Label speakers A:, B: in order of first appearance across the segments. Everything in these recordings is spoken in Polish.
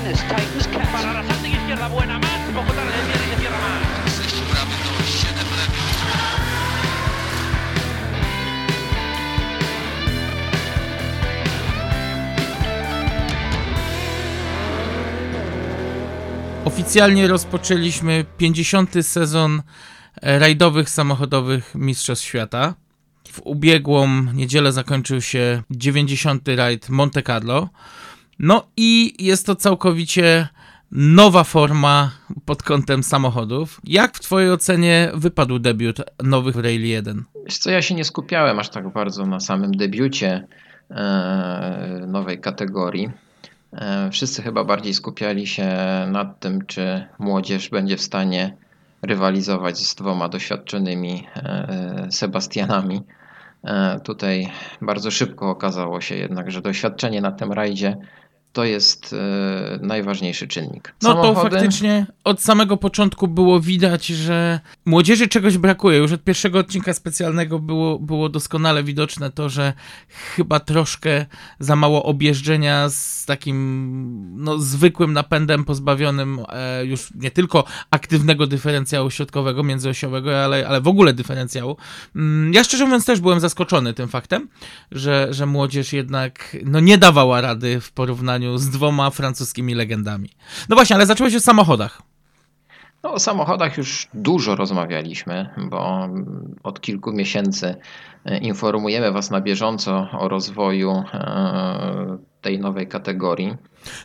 A: Martinez tightens catch. Para izquierda buena más. Poco tarde viene y cierra más.
B: 6 bramy to 7 lepiej.
C: Oficjalnie rozpoczęliśmy 50. sezon e, rajdowych samochodowych Mistrzostw Świata. W ubiegłą niedzielę zakończył się 90. rajd Monte Carlo. No i jest to całkowicie nowa forma pod kątem samochodów. Jak w Twojej ocenie wypadł debiut nowych Rally 1?
D: Wiesz co, ja się nie skupiałem aż tak bardzo na samym debiucie e, nowej kategorii. E, wszyscy chyba bardziej skupiali się nad tym, czy młodzież będzie w stanie rywalizować z dwoma doświadczonymi e, Sebastianami. Tutaj bardzo szybko okazało się jednak, że doświadczenie na tym rajdzie to jest e, najważniejszy czynnik.
C: No to
D: Samochody-
C: faktycznie od samego początku było widać, że młodzieży czegoś brakuje. Już od pierwszego odcinka specjalnego było, było doskonale widoczne to, że chyba troszkę za mało objeżdżenia z takim no, zwykłym napędem pozbawionym e, już nie tylko aktywnego dyferencjału środkowego, międzyosiowego, ale, ale w ogóle dyferencjału. Mm, Ja szczerze mówiąc też byłem zaskoczony tym faktem, że, że młodzież jednak no, nie dawała rady w porównaniu z dwoma francuskimi legendami. No właśnie, ale się w samochodach.
D: No, o samochodach już dużo rozmawialiśmy, bo od kilku miesięcy informujemy Was na bieżąco o rozwoju e, tej nowej kategorii.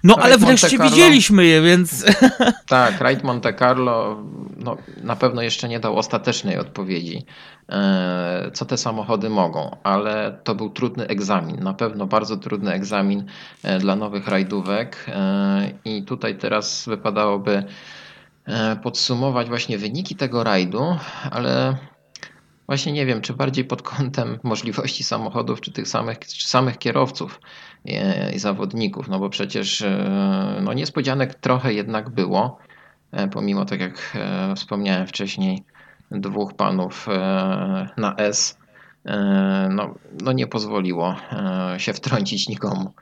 C: No
D: Rajd
C: ale wreszcie
D: Carlo.
C: widzieliśmy je, więc
D: Tak, Raid Monte Carlo no, na pewno jeszcze nie dał ostatecznej odpowiedzi, e, co te samochody mogą, ale to był trudny egzamin, na pewno bardzo trudny egzamin e, dla nowych rajdówek e, i tutaj teraz wypadałoby podsumować właśnie wyniki tego rajdu, ale właśnie nie wiem, czy bardziej pod kątem możliwości samochodów, czy tych samych, czy samych kierowców i zawodników, no bo przecież e, no niespodzianek trochę jednak było, e, pomimo tak jak e, wspomniałem wcześniej, dwóch panów na S, no, no nie pozwoliło się wtrącić nikomu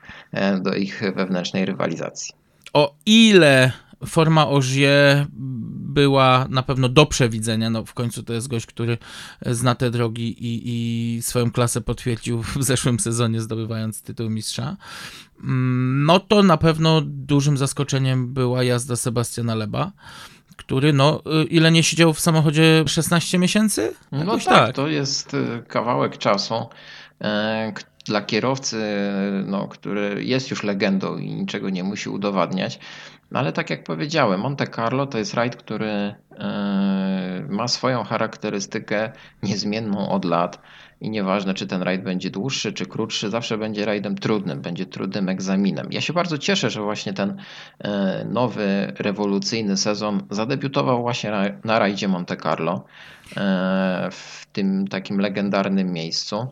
D: do ich wewnętrznej rywalizacji.
C: o ile forma Ogier była na pewno do przewidzenia, no w końcu to jest gość, który zna te drogi i, i swoją klasę potwierdził w zeszłym sezonie, zdobywając tytuł mistrza, mm, no to na pewno dużym zaskoczeniem była jazda Sebastiana Leba, który no y, ile nie siedział w samochodzie 16 miesięcy?
D: No
C: Jakoś
D: tak, to jest y, kawałek czasu k- dla kierowcy, no, który jest już legendą i niczego nie musi udowadniać. No ale tak jak powiedziałem, Monte Carlo to jest rajd, który e, ma swoją charakterystykę niezmienną od lat. I nieważne, czy ten rajd będzie dłuższy, czy krótszy, zawsze będzie rajdem trudnym, będzie trudnym egzaminem. Ja się bardzo cieszę, że właśnie ten e, nowy, rewolucyjny sezon zadebiutował właśnie na, rajdzie Monte Carlo, e, w tym takim legendarnym miejscu.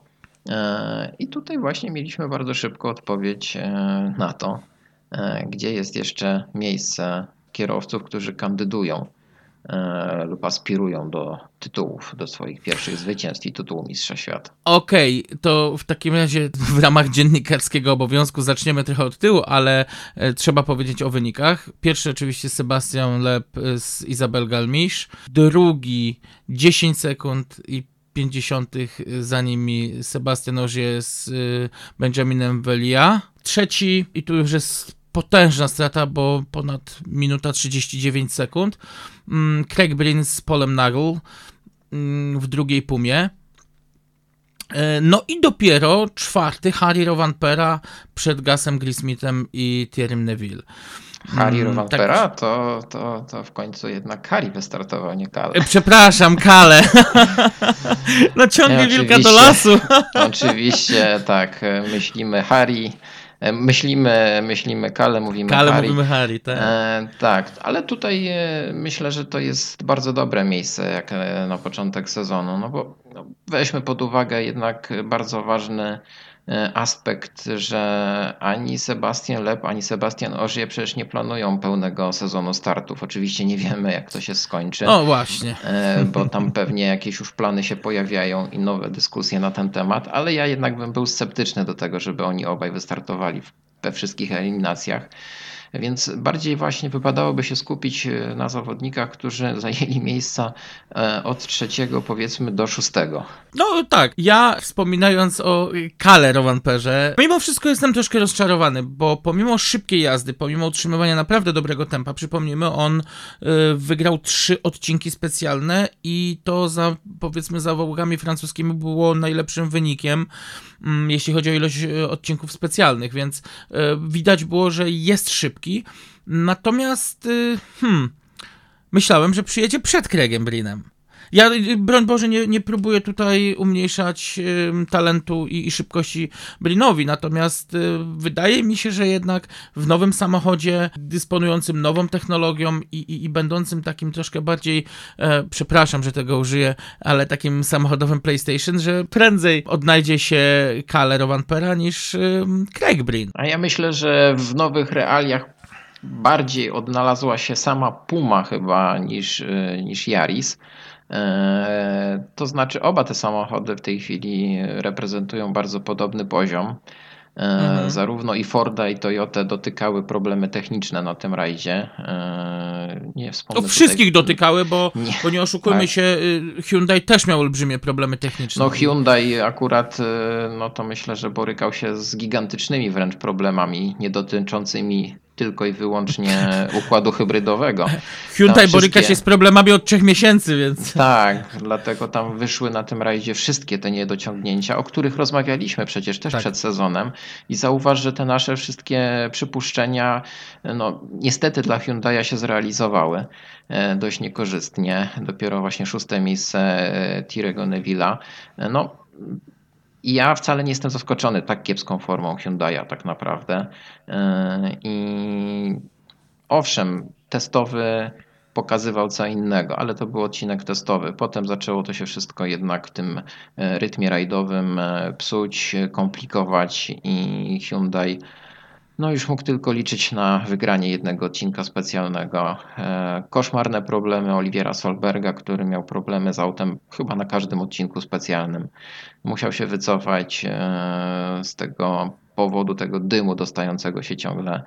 D: I tutaj właśnie mieliśmy bardzo szybko odpowiedź na to, gdzie jest jeszcze miejsce kierowców, którzy kandydują e, lub aspirują do tytułów, do swoich pierwszych zwycięstw i tytułu Mistrza Świata.
C: Okej, to w takim razie w ramach dziennikarskiego obowiązku zaczniemy trochę od tyłu, ale e, trzeba powiedzieć o wynikach. Pierwszy oczywiście Sebastian Lep e, z Isabel Galmisz, drugi 10 sekund i 50 za nimi Sebastian Ogier z Benjaminem Velia. Trzeci, i tu już jest potężna strata, bo ponad minuta 39 sekund, mm, Craig Breen z Polem Nagel mm, w drugiej pumie. E, No i dopiero czwarty Harry Rovanpera przed Gasem Grismithem i Thierrym Neville.
D: Harry
C: Mm,
D: Rovanpera,
C: tak-
D: to, to, to w końcu jednak Harry wystartował, nie Kale.
C: E, Przepraszam, Kale. no ciągnie
D: Nie,
C: wilka do lasu.
D: Oczywiście, tak, myślimy Harry, myślimy, myślimy Kale, mówimy
C: Kale
D: Harry.
C: mówimy Harry, tak.
D: E, tak, ale tutaj e, myślę, że to jest bardzo dobre miejsce jak e, na początek sezonu, no bo no, weźmy pod uwagę jednak bardzo ważny e, aspekt, że ani Sebastian Lep, ani Sebastian Ogier przecież nie planują pełnego sezonu startów. Oczywiście nie wiemy, jak to się skończy.
C: O, właśnie.
D: E, bo tam pewnie jakieś już plany się pojawiają i nowe dyskusje na ten temat, ale ja jednak bym był sceptyczny do tego, żeby oni obaj wystartowali we wszystkich eliminacjach. Więc bardziej właśnie wypadałoby się skupić na zawodnikach, którzy zajęli miejsca od trzeciego powiedzmy do szóstego.
C: No tak, ja wspominając o Kale Rovanperze, mimo wszystko jestem troszkę rozczarowany, bo pomimo szybkiej jazdy, pomimo utrzymywania naprawdę dobrego tempa, przypomnijmy, on wygrał trzy odcinki specjalne i to za, powiedzmy, za wołgami francuskimi było najlepszym wynikiem, jeśli chodzi o ilość y, odcinków specjalnych, więc y, widać było, że jest szybki, natomiast hmm, myślałem, że przyjedzie przed Craigiem Brinem. Ja, y, broń Boże, nie, nie próbuję tutaj umniejszać y, talentu i, i, szybkości Brinowi, natomiast y, wydaje mi się, że jednak w nowym samochodzie, dysponującym nową technologią i, i, i będącym takim troszkę bardziej, e, przepraszam, że tego użyję, ale takim samochodowym PlayStation, że prędzej odnajdzie się Kalle Rovanpera niż y, Craig Brin.
D: A ja myślę, że w nowych realiach bardziej odnalazła się sama Puma chyba niż, y, niż Yaris. E, to znaczy, oba te samochody w tej chwili reprezentują bardzo podobny poziom. E, mhm. Zarówno i Forda, i Toyota dotykały problemy techniczne na tym rajdzie. E,
C: nie wspomnę. No, wszystkich tutaj... dotykały, bo nie, bo nie oszukujmy tak. się, y, Hyundai też miał olbrzymie problemy techniczne.
D: No Hyundai akurat, y, no to myślę, że borykał się z gigantycznymi wręcz problemami, nie dotyczącymi tylko i wyłącznie układu hybrydowego.
C: Hyundai wszystkie... boryka się z problemami od trzech miesięcy, więc...
D: Tak, dlatego tam wyszły na tym rajdzie wszystkie te niedociągnięcia, o których rozmawialiśmy przecież też tak. przed sezonem i zauważ, że te nasze wszystkie przypuszczenia no, niestety dla Hyundai'a się zrealizowały e, dość niekorzystnie. Dopiero właśnie szóste miejsce e, Tirego Neville'a. E, no, i ja wcale nie jestem zaskoczony tak kiepską formą Hyundai'a tak naprawdę. E, I owszem, testowy pokazywał co innego, ale to był odcinek testowy. Potem zaczęło to się wszystko jednak w tym e, rytmie rajdowym e, psuć, komplikować i Hyundai no już mógł tylko liczyć na wygranie jednego odcinka specjalnego. E, koszmarne problemy Oliwiera Solberga, który miał problemy z autem chyba na każdym odcinku specjalnym. Musiał się wycofać e, z tego powodu tego dymu dostającego się ciągle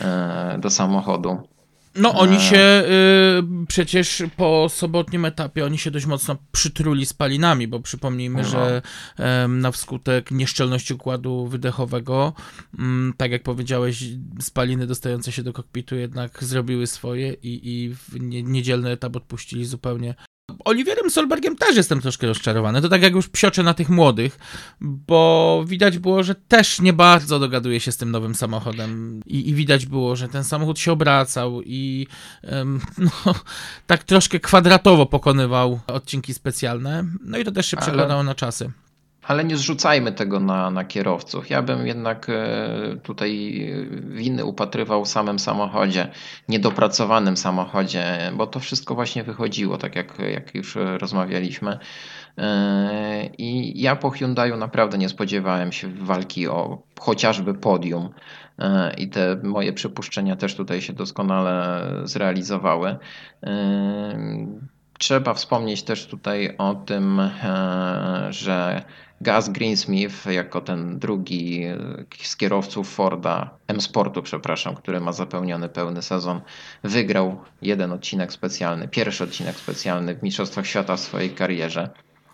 D: e, do samochodu.
C: No oni się y, przecież po sobotnim etapie oni się dość mocno przytruli spalinami, bo przypomnijmy, no. że y, na wskutek nieszczelności układu wydechowego, y, tak jak powiedziałeś, spaliny dostające się do kokpitu jednak zrobiły swoje i, i w niedzielny etap odpuścili zupełnie Oliwierem Solbergiem też jestem troszkę rozczarowany. To tak jak już psioczę na tych młodych, bo widać było, że też nie bardzo dogaduje się z tym nowym samochodem i, i widać było, że ten samochód się obracał i no, tak troszkę kwadratowo pokonywał odcinki specjalne. No i to też się przekładało na czasy.
D: Ale nie zrzucajmy tego na, na kierowców. Ja bym jednak e, tutaj winy upatrywał w samym samochodzie, niedopracowanym samochodzie, bo to wszystko właśnie wychodziło, tak jak, jak już rozmawialiśmy. E, I ja po Hyundaiu naprawdę nie spodziewałem się walki o chociażby podium. E, I te moje przypuszczenia też tutaj się doskonale zrealizowały. Trzeba wspomnieć też tutaj o tym, że Gaz Greensmith jako ten drugi z kierowców Forda, M-Sportu przepraszam, który ma zapełniony pełny sezon, wygrał jeden odcinek specjalny, pierwszy odcinek specjalny w Mistrzostwach Świata w swojej karierze.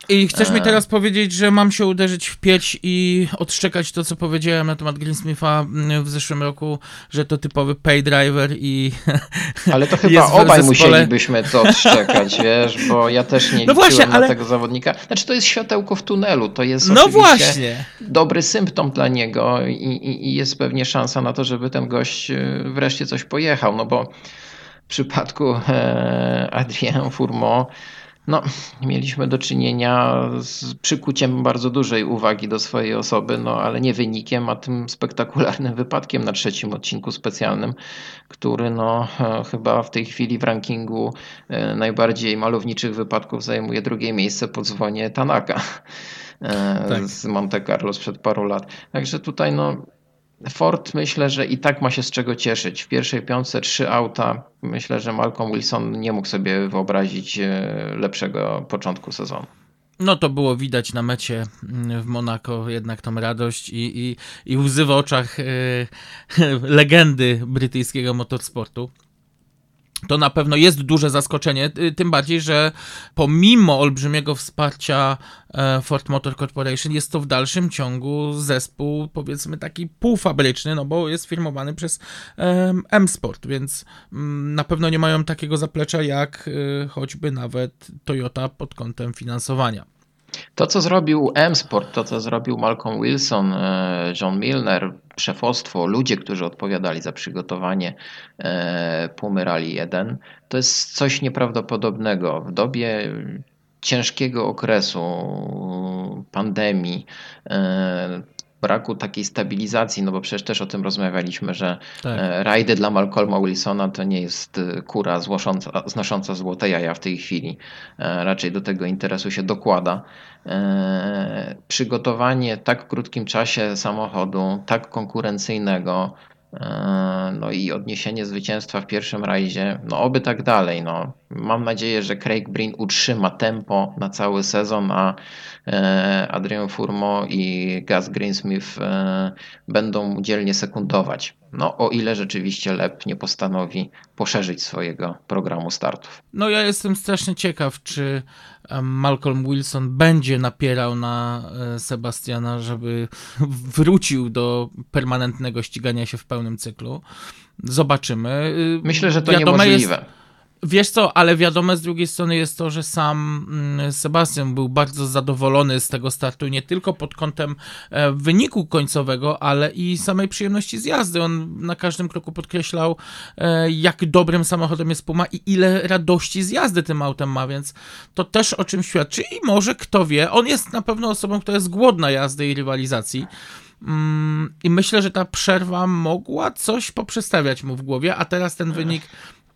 C: I chcesz mi e. teraz powiedzieć, że mam się uderzyć w pieć i odszczekać to, co powiedziałem na temat Greensmitha mm, w zeszłym roku, że to typowy pay driver i.
D: Ale to chyba obaj musielibyśmy to odszczekać, wiesz, bo ja też nie no właśnie, ale... na tego zawodnika. Znaczy, to jest światełko w tunelu, to jest no właśnie. dobry symptom dla niego i, i, i jest pewnie szansa na to, żeby ten gość e, wreszcie coś pojechał, no bo w przypadku e, Adrien Fourmont no, mieliśmy do czynienia z przykuciem bardzo dużej uwagi do swojej osoby, no ale nie wynikiem, a tym spektakularnym wypadkiem na trzecim odcinku specjalnym, który no e, chyba w tej chwili w rankingu e, najbardziej malowniczych wypadków zajmuje drugie miejsce po dzwonie Tanaka e, tak. z Monte Carlo sprzed paru lat. Także tutaj no Ford myślę, że i tak ma się z czego cieszyć. W pierwszej piątce trzy auta. Myślę, że Malcolm Wilson nie mógł sobie wyobrazić e, lepszego początku sezonu.
C: No to było widać na mecie mm, w Monako jednak tą radość i, i, i łzy w oczach e, legendy brytyjskiego motorsportu. To na pewno jest duże zaskoczenie, y, tym bardziej, że pomimo olbrzymiego wsparcia e, Ford Motor Corporation jest to w dalszym ciągu zespół powiedzmy taki półfabryczny, no bo jest firmowany przez M-Sport, więc mm, na pewno nie mają takiego zaplecza jak y, choćby nawet Toyota pod kątem finansowania.
D: To, co zrobił M-Sport, to, co zrobił Malcolm Wilson, e, John Milner, szefostwo, ludzie, którzy odpowiadali za przygotowanie e, Pumy Rally 1, to jest coś nieprawdopodobnego. W dobie ciężkiego okresu pandemii, e, braku takiej stabilizacji, no bo przecież też o tym rozmawialiśmy, że
C: Tak.
D: e, rajdy dla Malcolma Wilsona to nie jest e, kura złosząca, znosząca złote jaja w tej chwili. E, Raczej do tego interesu się dokłada. Przygotowanie w tak krótkim czasie samochodu, tak konkurencyjnego, no i odniesienie zwycięstwa w pierwszym rajdzie, no oby tak dalej. No. Mam nadzieję, że Craig Breen utrzyma tempo na cały sezon, a e, Adrian Furmo i Gaz Greensmith e, będą dzielnie sekundować. No o ile rzeczywiście Lep nie postanowi poszerzyć swojego programu startów.
C: No ja jestem strasznie ciekaw, czy Malcolm Wilson będzie napierał na e, Sebastiana, żeby wrócił do permanentnego ścigania się w pełnym cyklu. Zobaczymy.
D: Myślę, że to
C: wiadome
D: niemożliwe.
C: Jest, wiesz co, ale wiadome z drugiej strony jest to, że sam mm, Sebastian był bardzo zadowolony z tego startu, nie tylko pod kątem e, wyniku końcowego, ale i samej przyjemności z jazdy. On na każdym kroku podkreślał, e, jak dobrym samochodem jest Puma i ile radości z jazdy tym autem ma, więc to też o czym świadczy i może, kto wie, on jest na pewno osobą, która jest głodna jazdy i rywalizacji. Mm, I myślę, że ta przerwa mogła coś poprzestawiać mu w głowie, a teraz ten wynik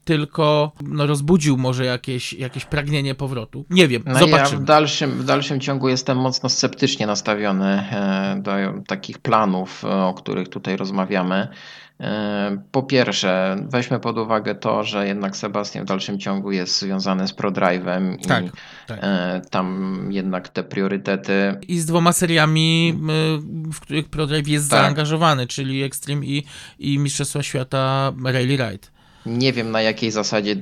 C: tylko no, rozbudził może jakieś, jakieś pragnienie powrotu. Nie wiem,
D: No ja
C: zobaczymy.
D: w dalszym, w dalszym ciągu jestem mocno sceptycznie nastawiony e, do takich planów, e, o których tutaj rozmawiamy. E, Po pierwsze, weźmy pod uwagę to, że jednak Sebastian w dalszym ciągu jest związany z ProDrive'em i
C: Tak, tak.
D: tam jednak te priorytety
C: I z dwoma seriami, y, w których ProDrive jest
D: Tak.
C: zaangażowany, czyli Extreme i, i Mistrzostwa Świata Rally Ride.
D: Nie wiem na jakiej zasadzie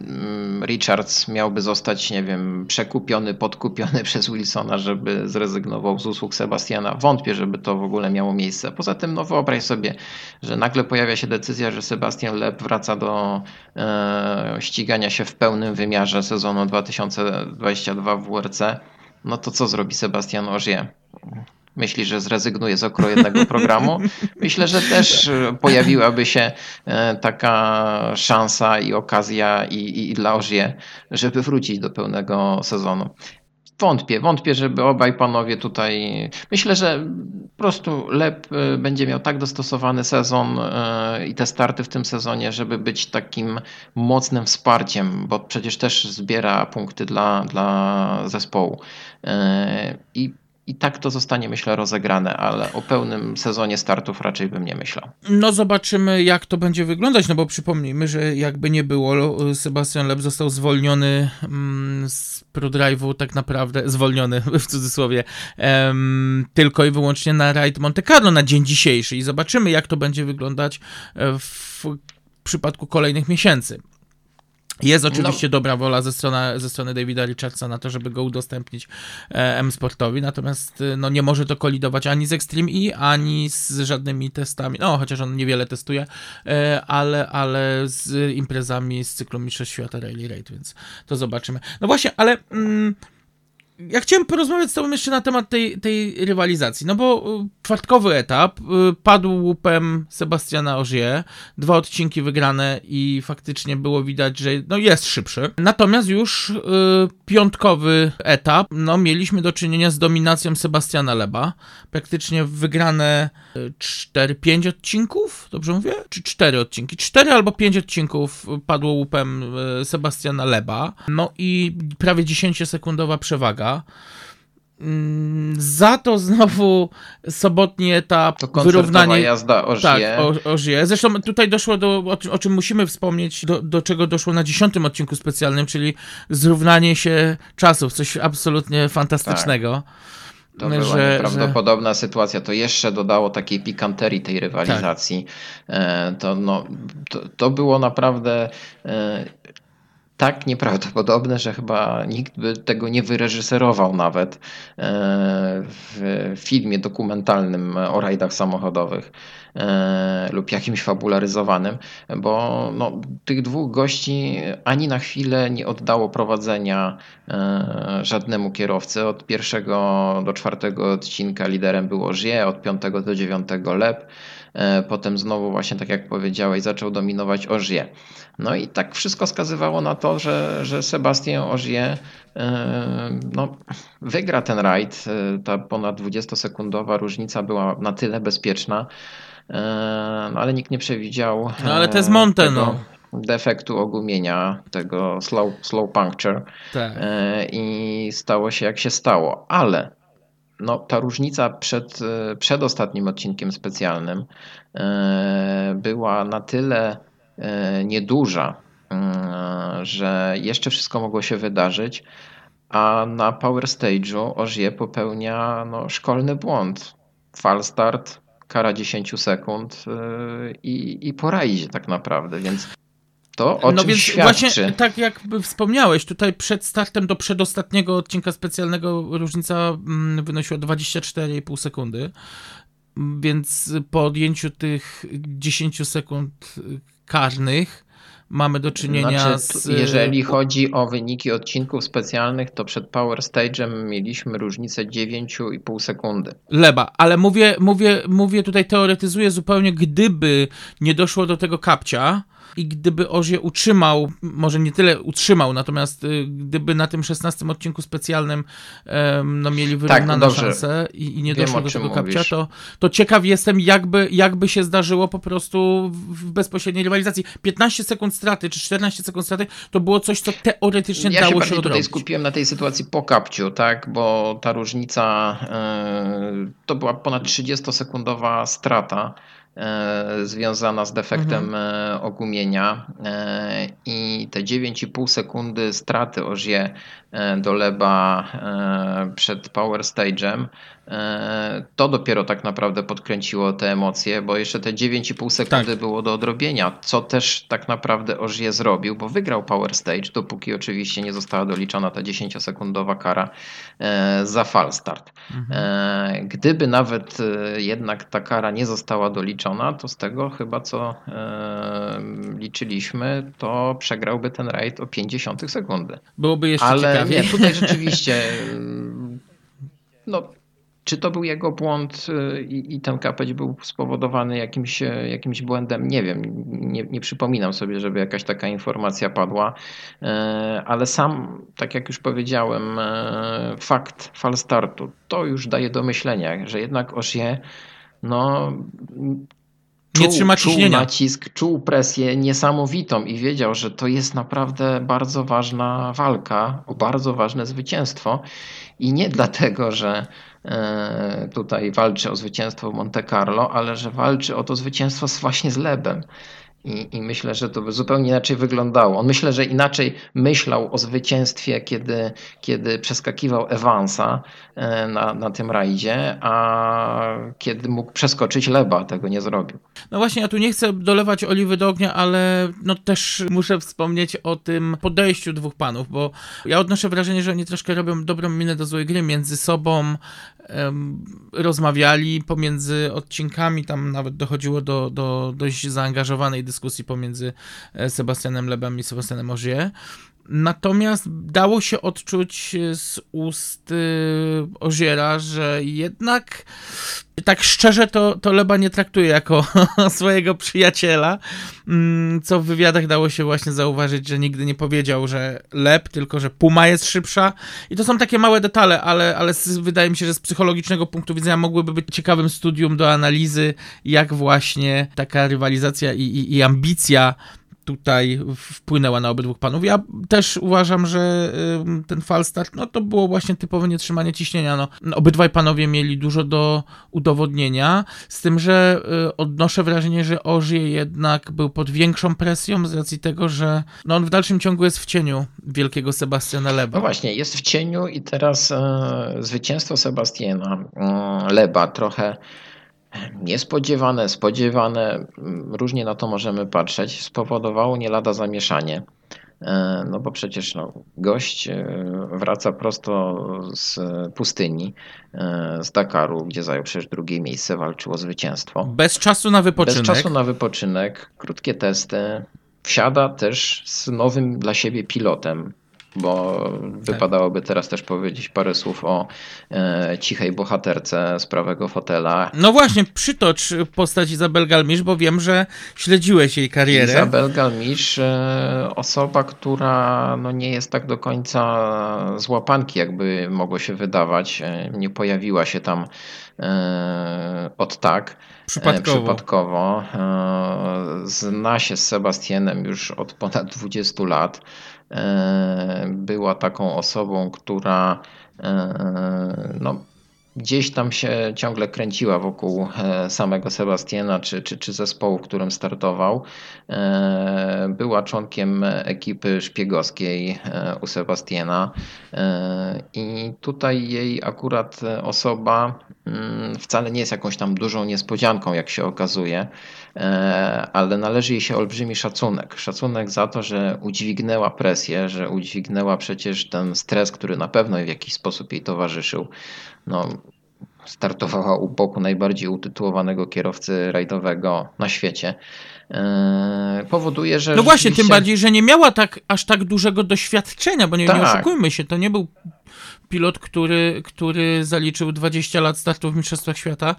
D: mm, Richards miałby zostać, nie wiem, przekupiony, podkupiony przez Wilsona, żeby zrezygnował z usług Sebastiana. Wątpię, żeby to w ogóle miało miejsce. Poza tym, no wyobraź sobie, że nagle pojawia się decyzja, że Sebastian Leb wraca do e, ścigania się w pełnym wymiarze sezonu 2022 w WRC. No to co zrobi Sebastian Ogier? Myśli, że zrezygnuje z okro jednego programu. Myślę, że też e, pojawiłaby się e, taka szansa i okazja i, i, dla Ogier, żeby wrócić do pełnego sezonu. Wątpię, wątpię, żeby obaj panowie tutaj. Myślę, że po prostu Lep e, będzie miał tak dostosowany sezon i te starty w tym sezonie, żeby być takim mocnym wsparciem, bo przecież też zbiera punkty dla, dla zespołu. I, I tak to zostanie, myślę, rozegrane, ale o pełnym sezonie startów raczej bym nie myślał.
C: No zobaczymy, jak to będzie wyglądać, no bo przypomnijmy, że jakby nie było, Sebastian Leb został zwolniony mm, z ProDrive'u tak naprawdę, zwolniony w cudzysłowie, em, tylko i wyłącznie na Ride Monte Carlo na dzień dzisiejszy i zobaczymy, jak to będzie wyglądać e, w przypadku kolejnych miesięcy. Jest oczywiście dobra wola ze strony, ze strony Davida Richardsa na to, żeby go udostępnić e, M-Sportowi, natomiast e, no, nie może to kolidować ani z Extreme E, ani z żadnymi testami, no chociaż on niewiele testuje, e, ale, ale z imprezami z cyklu Mistrzostw Świata Rally Raid, więc to zobaczymy. No właśnie, ale... Mm, ja chciałem porozmawiać z tobą jeszcze na temat tej, tej rywalizacji, no bo y, czwartkowy etap, y, padł łupem Sebastiana Ogier, dwa odcinki wygrane i faktycznie było widać, że no jest szybszy. Natomiast już y, piątkowy etap, no mieliśmy do czynienia z dominacją Sebastiana Leba, praktycznie wygrane 4-5 odcinków, dobrze mówię? Czy 4 odcinki? 4 albo 5 odcinków padło łupem y, Sebastiana Leba, no i prawie 10-sekundowa przewaga. Mm, za to znowu sobotni etap,
D: To
C: wyrównanie.
D: jazda
C: Tak,
D: Ożie.
C: o, Ożie. Zresztą tutaj doszło do, o, czym- o czym musimy wspomnieć, do, do czego doszło na dziesiątym odcinku specjalnym, czyli zrównanie się czasów, coś absolutnie fantastycznego.
D: To była nieprawdopodobna sytuacja. To jeszcze dodało takiej pikanterii tej rywalizacji. E, To, no, to, to było naprawdę e, tak nieprawdopodobne, że chyba nikt by tego nie wyreżyserował nawet e, w filmie dokumentalnym o rajdach samochodowych e, lub jakimś fabularyzowanym, bo no, tych dwóch gości ani na chwilę nie oddało prowadzenia e, żadnemu kierowcy. Od pierwszego do czwartego odcinka liderem było Żyje, od piątego do dziewiątego Lep. E, Potem znowu właśnie, tak jak powiedziałeś, zaczął dominować Ogier. No i tak wszystko wskazywało na to, że, że Sebastien Ogier e, no, wygra ten rajd. E, Ta ponad 20-sekundowa różnica była na tyle bezpieczna, no, ale nikt nie przewidział
C: No, ale to jest Monte, no.
D: defektu ogumienia, tego slow, slow puncture.
C: Tak.
D: I stało się jak się stało. Ale no, ta różnica przed, e, przed ostatnim odcinkiem specjalnym e, była na tyle e, nieduża, e, że jeszcze wszystko mogło się wydarzyć, a na Power Stage'u Ogier popełnia no, szkolny błąd. Fal start, kara 10 sekund i, i po tak naprawdę, więc to o
C: no więc
D: świadczy.
C: właśnie tak jakby wspomniałeś, tutaj przed startem do przedostatniego odcinka specjalnego różnica mm, wynosiła 24,5 sekundy, więc po odjęciu tych 10 sekund karnych mamy do czynienia
D: Znaczy,
C: z...
D: jeżeli chodzi o wyniki odcinków specjalnych, to przed Power Stage'em mieliśmy różnicę 9,5 sekundy.
C: Leba, ale mówię, mówię, mówię tutaj, teoretyzuję zupełnie, gdyby nie doszło do tego kapcia i gdyby Ozie utrzymał, może nie tyle utrzymał, natomiast y, gdyby na tym 16 odcinku specjalnym no, mieli wyrównane
D: dobrze.
C: szanse i, i nie
D: Wiem,
C: doszło do tego kapcia, to, to ciekaw jestem, jakby, jakby się zdarzyło po prostu w bezpośredniej rywalizacji. 15 sekund straty, czy 14 sekund straty, to było coś, co teoretycznie
D: Ja się
C: dało się
D: bardziej tutaj
C: odrobić.
D: skupiłem na tej sytuacji po kapciu, tak, bo ta różnica e, to była ponad 30-sekundowa strata związana z defektem e, ogumienia e, i te 9,5 sekundy straty Ogier e, do Leba e, przed Power Stage'em e, to dopiero tak naprawdę podkręciło te emocje, bo jeszcze te 9,5 sekundy
C: Tak.
D: było do odrobienia, co też tak naprawdę Ogier zrobił, bo wygrał Power Stage, dopóki oczywiście nie została doliczona ta 10-sekundowa kara e, za fal start. E, Gdyby nawet e, jednak ta kara nie została doliczona, to z tego chyba co e, liczyliśmy, to przegrałby ten rajd o 50 sekundy.
C: Byłoby jeszcze
D: Ale
C: ciekawiej.
D: nie, tutaj rzeczywiście mm, no, czy to był jego błąd y, i, i ten kapeć był spowodowany jakimś, e, jakimś błędem? Nie wiem, nie, nie przypominam sobie, żeby jakaś taka informacja padła, E, ale sam, tak jak już powiedziałem, fakt fal startu, to już daje do myślenia, że jednak Osie no,
C: Nie trzyma
D: czuł
C: ciśnienia.
D: nacisk, czuł presję niesamowitą i wiedział, że to jest naprawdę bardzo ważna walka, o bardzo ważne zwycięstwo. I nie dlatego, że e, tutaj walczy o zwycięstwo w Monte Carlo, ale że walczy o to zwycięstwo z- właśnie z Lebem. I, I myślę, że to by zupełnie inaczej wyglądało. On myślę, że inaczej myślał o zwycięstwie, kiedy, kiedy przeskakiwał Evansa e, na, na tym rajdzie, a kiedy mógł przeskoczyć Leba, tego nie zrobił.
C: No właśnie, ja tu nie chcę dolewać oliwy do ognia, ale no też muszę wspomnieć o tym podejściu dwóch panów, bo ja odnoszę wrażenie, że oni troszkę robią dobrą minę do złej gry między sobą, rozmawiali pomiędzy odcinkami, tam nawet dochodziło do, do dość zaangażowanej dyskusji pomiędzy e, Sebastianem Lebem i Sebastianem Ogier. Natomiast dało się odczuć z ust y, Oziera, że jednak tak szczerze to, to Leba nie traktuje jako swojego przyjaciela, mm, co w wywiadach dało się właśnie zauważyć, że nigdy nie powiedział, że Leb, tylko że Puma jest szybsza. I to są takie małe detale, ale, ale wydaje mi się, że z psychologicznego punktu widzenia mogłyby być ciekawym studium do analizy, jak właśnie taka rywalizacja i, i, i ambicja tutaj wpłynęła na obydwu panów. Ja też uważam, że ten falstart, no to było właśnie typowe nietrzymanie ciśnienia. No, obydwaj panowie mieli dużo do udowodnienia, z tym, że y, odnoszę wrażenie, że Ożie jednak był pod większą presją z racji tego, że no on w dalszym ciągu jest w cieniu wielkiego Sebastiana Leba.
D: No właśnie, jest w cieniu i teraz e, zwycięstwo Sebastiana e, Leba trochę niespodziewane, spodziewane, różnie na to możemy patrzeć, spowodowało nie lada zamieszanie. E, no bo przecież no, gość e, wraca prosto z pustyni, e, z Dakaru, gdzie zajął przecież drugie miejsce, walczył o zwycięstwo.
C: Bez czasu na wypoczynek.
D: Bez czasu na wypoczynek, krótkie testy. Wsiada też z nowym dla siebie pilotem, bo tak. wypadałoby teraz też powiedzieć parę słów o e, cichej bohaterce z prawego fotela.
C: No właśnie, przytocz postać Izabel Galmisz, bo wiem, że śledziłeś jej karierę.
D: Izabel Galmisz, e, osoba, która no, nie jest tak do końca z łapanki, jakby mogło się wydawać. E, nie pojawiła się tam e, od tak.
C: Przypadkowo.
D: Przypadkowo. E, zna się z Sebastianem już od ponad 20 lat. E, była taką osobą, która e, no, gdzieś tam się ciągle kręciła wokół e, samego Sebastiana czy, czy, czy zespołu, w którym startował. Była członkiem ekipy szpiegowskiej u Sebastiana i tutaj jej akurat osoba mm, wcale nie jest jakąś tam dużą niespodzianką, jak się okazuje. E, ale należy jej się olbrzymi szacunek. Szacunek za to, że udźwignęła presję, że udźwignęła przecież ten stres, który na pewno w jakiś sposób jej towarzyszył. No, startowała u boku najbardziej utytułowanego kierowcy rajdowego na świecie. E, powoduje, że.
C: No właśnie, tym bardziej, że nie miała tak aż tak dużego doświadczenia, bo nie, tak. nie oszukujmy się, to nie był pilot, który, który zaliczył 20 lat startu w Mistrzostwach Świata,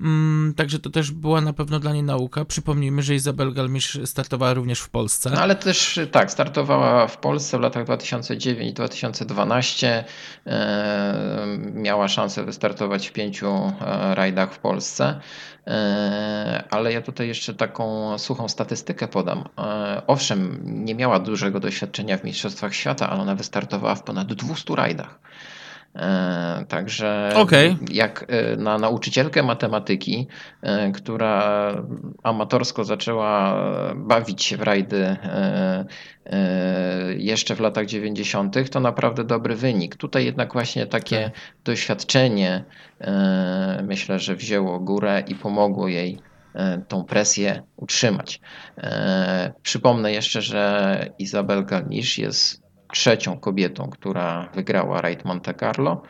C: mm, także to też była na pewno dla niej nauka. Przypomnijmy, że Izabel Galmisz startowała również w Polsce.
D: No, ale też tak, startowała w Polsce w latach 2009-2012, e, miała szansę wystartować w pięciu e, rajdach w Polsce. E, ale ja tutaj jeszcze taką suchą statystykę podam. Owszem, nie miała dużego doświadczenia w Mistrzostwach Świata, ale ona wystartowała w ponad 200 rajdach. E, także okay. jak e, na nauczycielkę matematyki, e, która amatorsko zaczęła bawić się w rajdy jeszcze w latach 90., to naprawdę dobry wynik. Tutaj jednak właśnie takie tak. doświadczenie myślę, że wzięło górę i pomogło jej tą presję utrzymać. Przypomnę jeszcze, że Izabel Galnisz jest trzecią kobietą, która wygrała Raid Monte Carlo,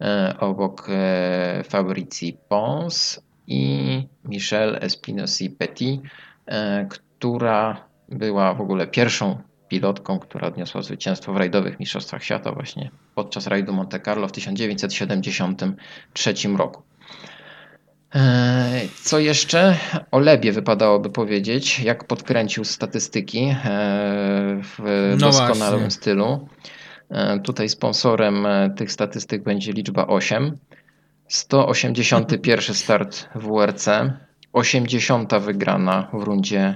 D: e, obok e, Fabrici Pons i Michelle Espinosi Petit, e, która była w ogóle pierwszą pilotką, która odniosła zwycięstwo w rajdowych mistrzostwach świata właśnie podczas rajdu Monte Carlo w 1973 roku. E, co jeszcze? O Lebie wypadałoby powiedzieć, jak podkręcił statystyki e, w no doskonałym właśnie. stylu. E, tutaj sponsorem tych statystyk będzie liczba 8. 181 start WRC, 80 wygrana w rundzie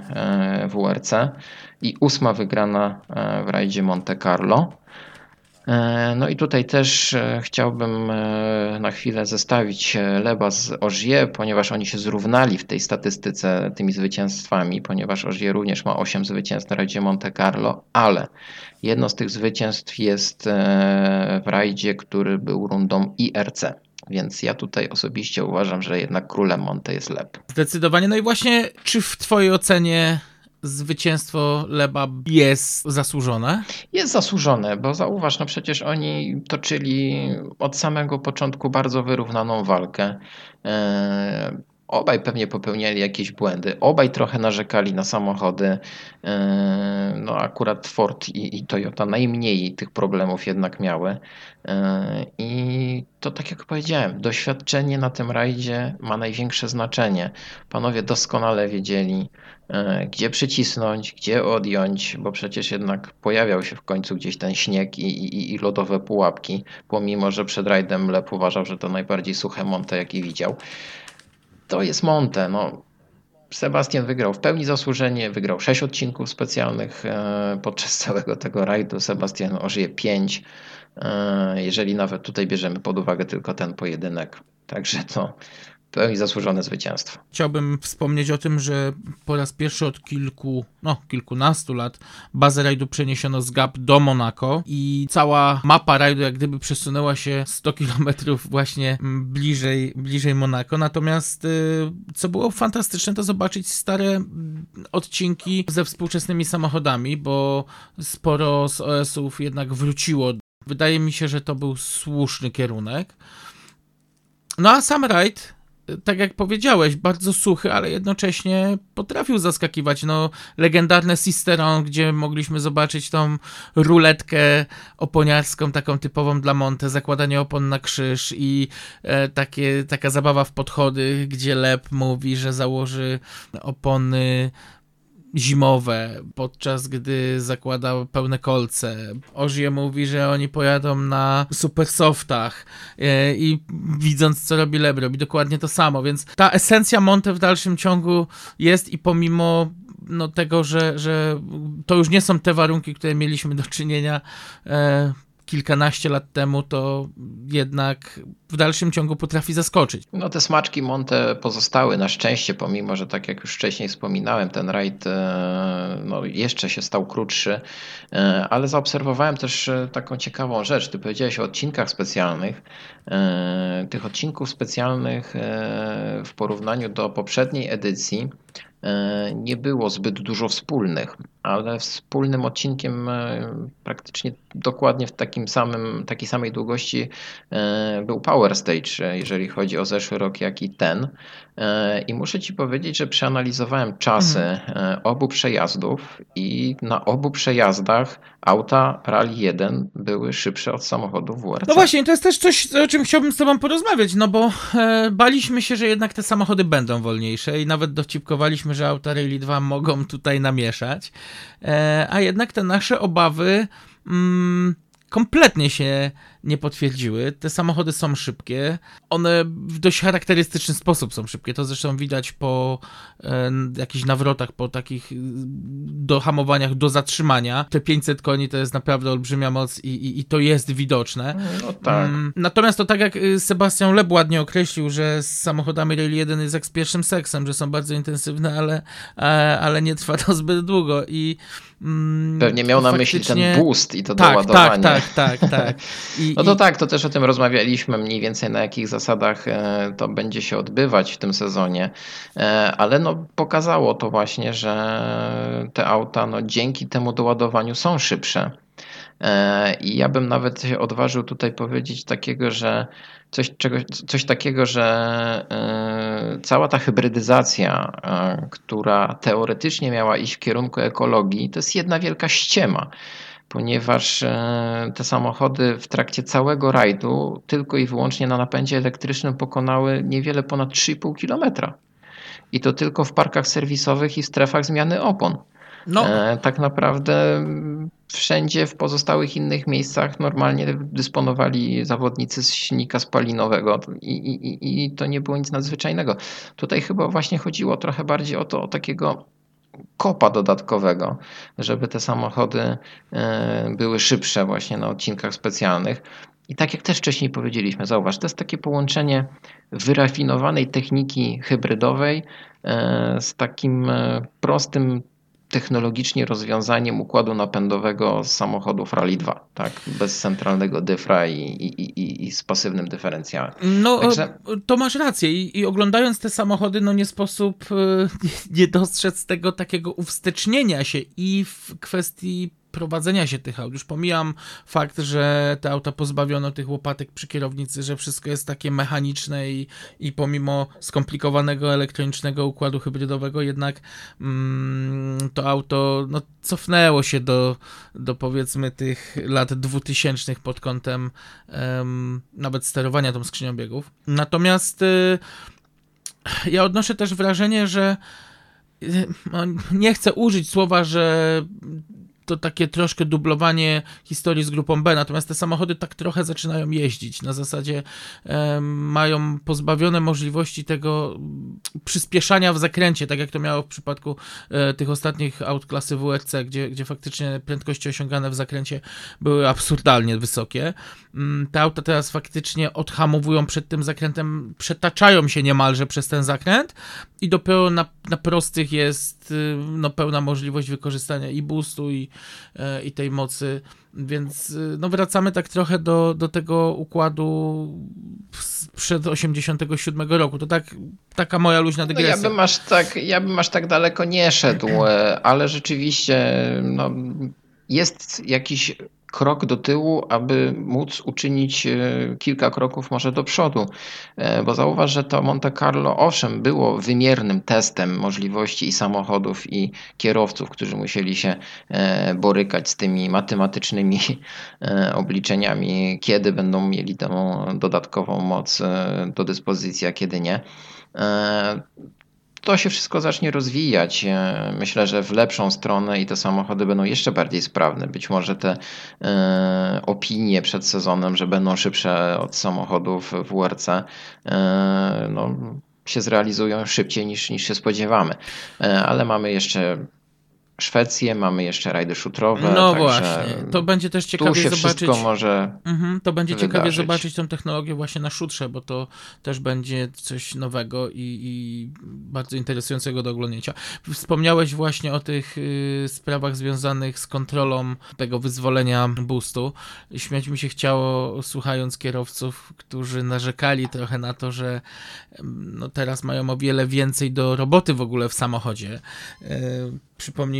D: WRC i 8 wygrana w rajdzie Monte Carlo. E, no i tutaj też e, chciałbym e, na chwilę zestawić Leba z Ogier, ponieważ oni się zrównali w tej statystyce tymi zwycięstwami, ponieważ Ogier również ma 8 zwycięstw na rajdzie Monte Carlo, ale jedno z tych zwycięstw jest w rajdzie, który był rundą IRC. Więc ja tutaj osobiście uważam, że jednak królem Monte jest Leb.
C: Zdecydowanie. No i właśnie, czy w Twojej ocenie zwycięstwo Leba jest zasłużone?
D: Jest zasłużone, bo zauważ, no przecież oni toczyli od samego początku bardzo wyrównaną walkę. Obaj pewnie popełniali jakieś błędy, obaj trochę narzekali na samochody. E, no akurat Ford i, i Toyota najmniej tych problemów jednak miały. E, I to tak jak powiedziałem, doświadczenie na tym rajdzie ma największe znaczenie. Panowie doskonale wiedzieli, E, gdzie przycisnąć, gdzie odjąć, bo przecież jednak pojawiał się w końcu gdzieś ten śnieg i, i, i lodowe pułapki, pomimo że przed rajdem Lep uważał, że to najbardziej suche Monte, jaki widział. To jest Monte, no Sebastian wygrał w pełni zasłużenie, wygrał 6 odcinków specjalnych e, podczas całego tego rajdu. Sebastian ożyje 5, e, jeżeli nawet tutaj bierzemy pod uwagę tylko ten pojedynek. Także to pełni zasłużone zwycięstwo.
C: Chciałbym wspomnieć o tym, że po raz pierwszy od kilku, no kilkunastu lat bazę rajdu przeniesiono z Gap do Monako i cała mapa rajdu jak gdyby przesunęła się 100 kilometrów właśnie bliżej, bliżej Monako. Natomiast y, co było fantastyczne to zobaczyć stare odcinki ze współczesnymi samochodami, bo sporo z OS-ów jednak wróciło. Wydaje mi się, że to był słuszny kierunek. No a sam rajd tak jak powiedziałeś, bardzo suchy, ale jednocześnie potrafił zaskakiwać. No, legendarne Sisteron, gdzie mogliśmy zobaczyć tą ruletkę oponiarską, taką typową dla Monte, zakładanie opon na krzyż i e, takie, taka zabawa w podchody, gdzie Lep mówi, że założy opony zimowe, podczas gdy zakłada pełne kolce. Ożie mówi, że oni pojadą na supersoftach e, i widząc, co robi Leb, robi dokładnie to samo, więc ta esencja Monte w dalszym ciągu jest i pomimo no, tego, że, że to już nie są te warunki, które mieliśmy do czynienia e, kilkanaście lat temu, to jednak w dalszym ciągu potrafi zaskoczyć.
D: No te smaczki Monte pozostały na szczęście, pomimo, że tak jak już wcześniej wspominałem, ten rajd e, no, jeszcze się stał krótszy, e, ale zaobserwowałem też e, taką ciekawą rzecz. Ty powiedziałeś o odcinkach specjalnych. Tych odcinków specjalnych w porównaniu do poprzedniej edycji nie było zbyt dużo wspólnych, ale wspólnym odcinkiem praktycznie dokładnie w takim samym, takiej samej długości był Power Stage, jeżeli chodzi o zeszły rok, jak i ten. E, I muszę Ci powiedzieć, że przeanalizowałem czasy mhm. obu przejazdów i na obu przejazdach auta Rally 1 były szybsze od samochodów WRC.
C: No właśnie, to jest też coś, o czym chciałbym z Tobą porozmawiać, no bo e, baliśmy się, że jednak te samochody będą wolniejsze i nawet dowcipkowaliśmy, że auta Rally 2 mogą tutaj namieszać, e, a jednak te nasze obawy mm, kompletnie się nie potwierdziły. Te samochody są szybkie. One w dość charakterystyczny sposób są szybkie. To zresztą widać po e, jakichś nawrotach, po takich e, dohamowaniach do zatrzymania. Te 500 koni to jest naprawdę olbrzymia moc i, i, i to jest widoczne.
D: No tak. Mm,
C: natomiast to tak jak e, Sebastian Leb ładnie określił, że z samochodami Rally 1 jest jak z pierwszym seksem, że są bardzo intensywne, ale, e, ale nie trwa to zbyt długo i
D: mm, Pewnie miał na myśli ten boost i to
C: tak,
D: doładowanie.
C: Tak, tak, tak, tak.
D: I, no to tak, to też o tym rozmawialiśmy mniej więcej na jakich zasadach e, to będzie się odbywać w tym sezonie, e, ale no pokazało to właśnie, że te auta no dzięki temu doładowaniu są szybsze. E, I ja bym nawet się odważył tutaj powiedzieć takiego, że coś, czegoś, coś takiego, że cała ta hybrydyzacja, która teoretycznie miała iść w kierunku ekologii, to jest jedna wielka ściema ponieważ e, te samochody w trakcie całego rajdu tylko i wyłącznie na napędzie elektrycznym pokonały niewiele ponad 3,5 km. I to tylko w parkach serwisowych i strefach zmiany opon. No. E, tak naprawdę wszędzie w pozostałych innych miejscach normalnie dysponowali zawodnicy z silnika spalinowego i, i, i to nie było nic nadzwyczajnego. Tutaj chyba właśnie chodziło trochę bardziej o to, o takiego kopa dodatkowego, żeby te samochody e, były szybsze właśnie na odcinkach specjalnych. I tak jak też wcześniej powiedzieliśmy, zauważ, to jest takie połączenie wyrafinowanej techniki hybrydowej e, z takim e, prostym technologicznie rozwiązaniem układu napędowego z samochodów Rally 2, tak? Bez centralnego dyfra i, i, i, i z pasywnym dyferencjałem.
C: No, Także... to masz rację I, I, oglądając te samochody, no nie sposób nie dostrzec tego takiego uwstecznienia się i w kwestii prowadzenia się tych aut. Już pomijam fakt, że te auta pozbawiono tych łopatek przy kierownicy, że wszystko jest takie mechaniczne i, i pomimo skomplikowanego elektronicznego układu hybrydowego, jednak mm, to auto no, cofnęło się do, do powiedzmy tych lat dwutysięcznych pod kątem um, nawet sterowania tą skrzynią biegów. Natomiast y, ja odnoszę też wrażenie, że y, no, nie chcę użyć słowa, że to takie troszkę dublowanie historii z grupą B, natomiast te samochody tak trochę zaczynają jeździć. Na zasadzie e, mają pozbawione możliwości tego przyspieszania w zakręcie, tak jak to miało w przypadku e, tych ostatnich aut klasy WRC, gdzie, gdzie faktycznie prędkości osiągane w zakręcie były absurdalnie wysokie. Mm, te auta teraz faktycznie odhamowują przed tym zakrętem, przetaczają się niemalże przez ten zakręt i dopiero na, na prostych jest y, no, pełna możliwość wykorzystania i boostu i, e, i tej mocy, więc y, no, wracamy tak trochę do, do tego układu przed 87 roku. To tak, taka moja luźna dygresja.
D: No ja, bym aż tak, ja bym aż tak daleko nie szedł, e, ale rzeczywiście no, jest jakiś krok do tyłu, aby móc uczynić e, kilka kroków może do przodu. E, bo zauważ, że to Monte Carlo owszem było wymiernym testem możliwości i samochodów i kierowców, którzy musieli się e, borykać z tymi matematycznymi obliczeniami, kiedy będą mieli tę dodatkową moc do dyspozycji, a kiedy nie to się wszystko zacznie rozwijać. E, myślę, że w lepszą stronę i te samochody będą jeszcze bardziej sprawne. Być może te e, opinie przed sezonem, że będą szybsze od samochodów WRC, e, no, się zrealizują szybciej niż, niż się spodziewamy. E, ale mamy jeszcze Szwecję, mamy jeszcze rajdy szutrowe.
C: No właśnie, to będzie też ciekawie
D: tu
C: zobaczyć.
D: może.
C: Mhm, to będzie wydarzyć. ciekawie zobaczyć tą technologię właśnie na szutrze, bo to też będzie coś nowego i, i bardzo interesującego do oglądnięcia. Wspomniałeś właśnie o tych y, sprawach związanych z kontrolą tego wyzwolenia boostu. Śmiać mi się chciało, słuchając kierowców, którzy narzekali trochę na to, że no, teraz mają o wiele więcej do roboty w ogóle w samochodzie. Y,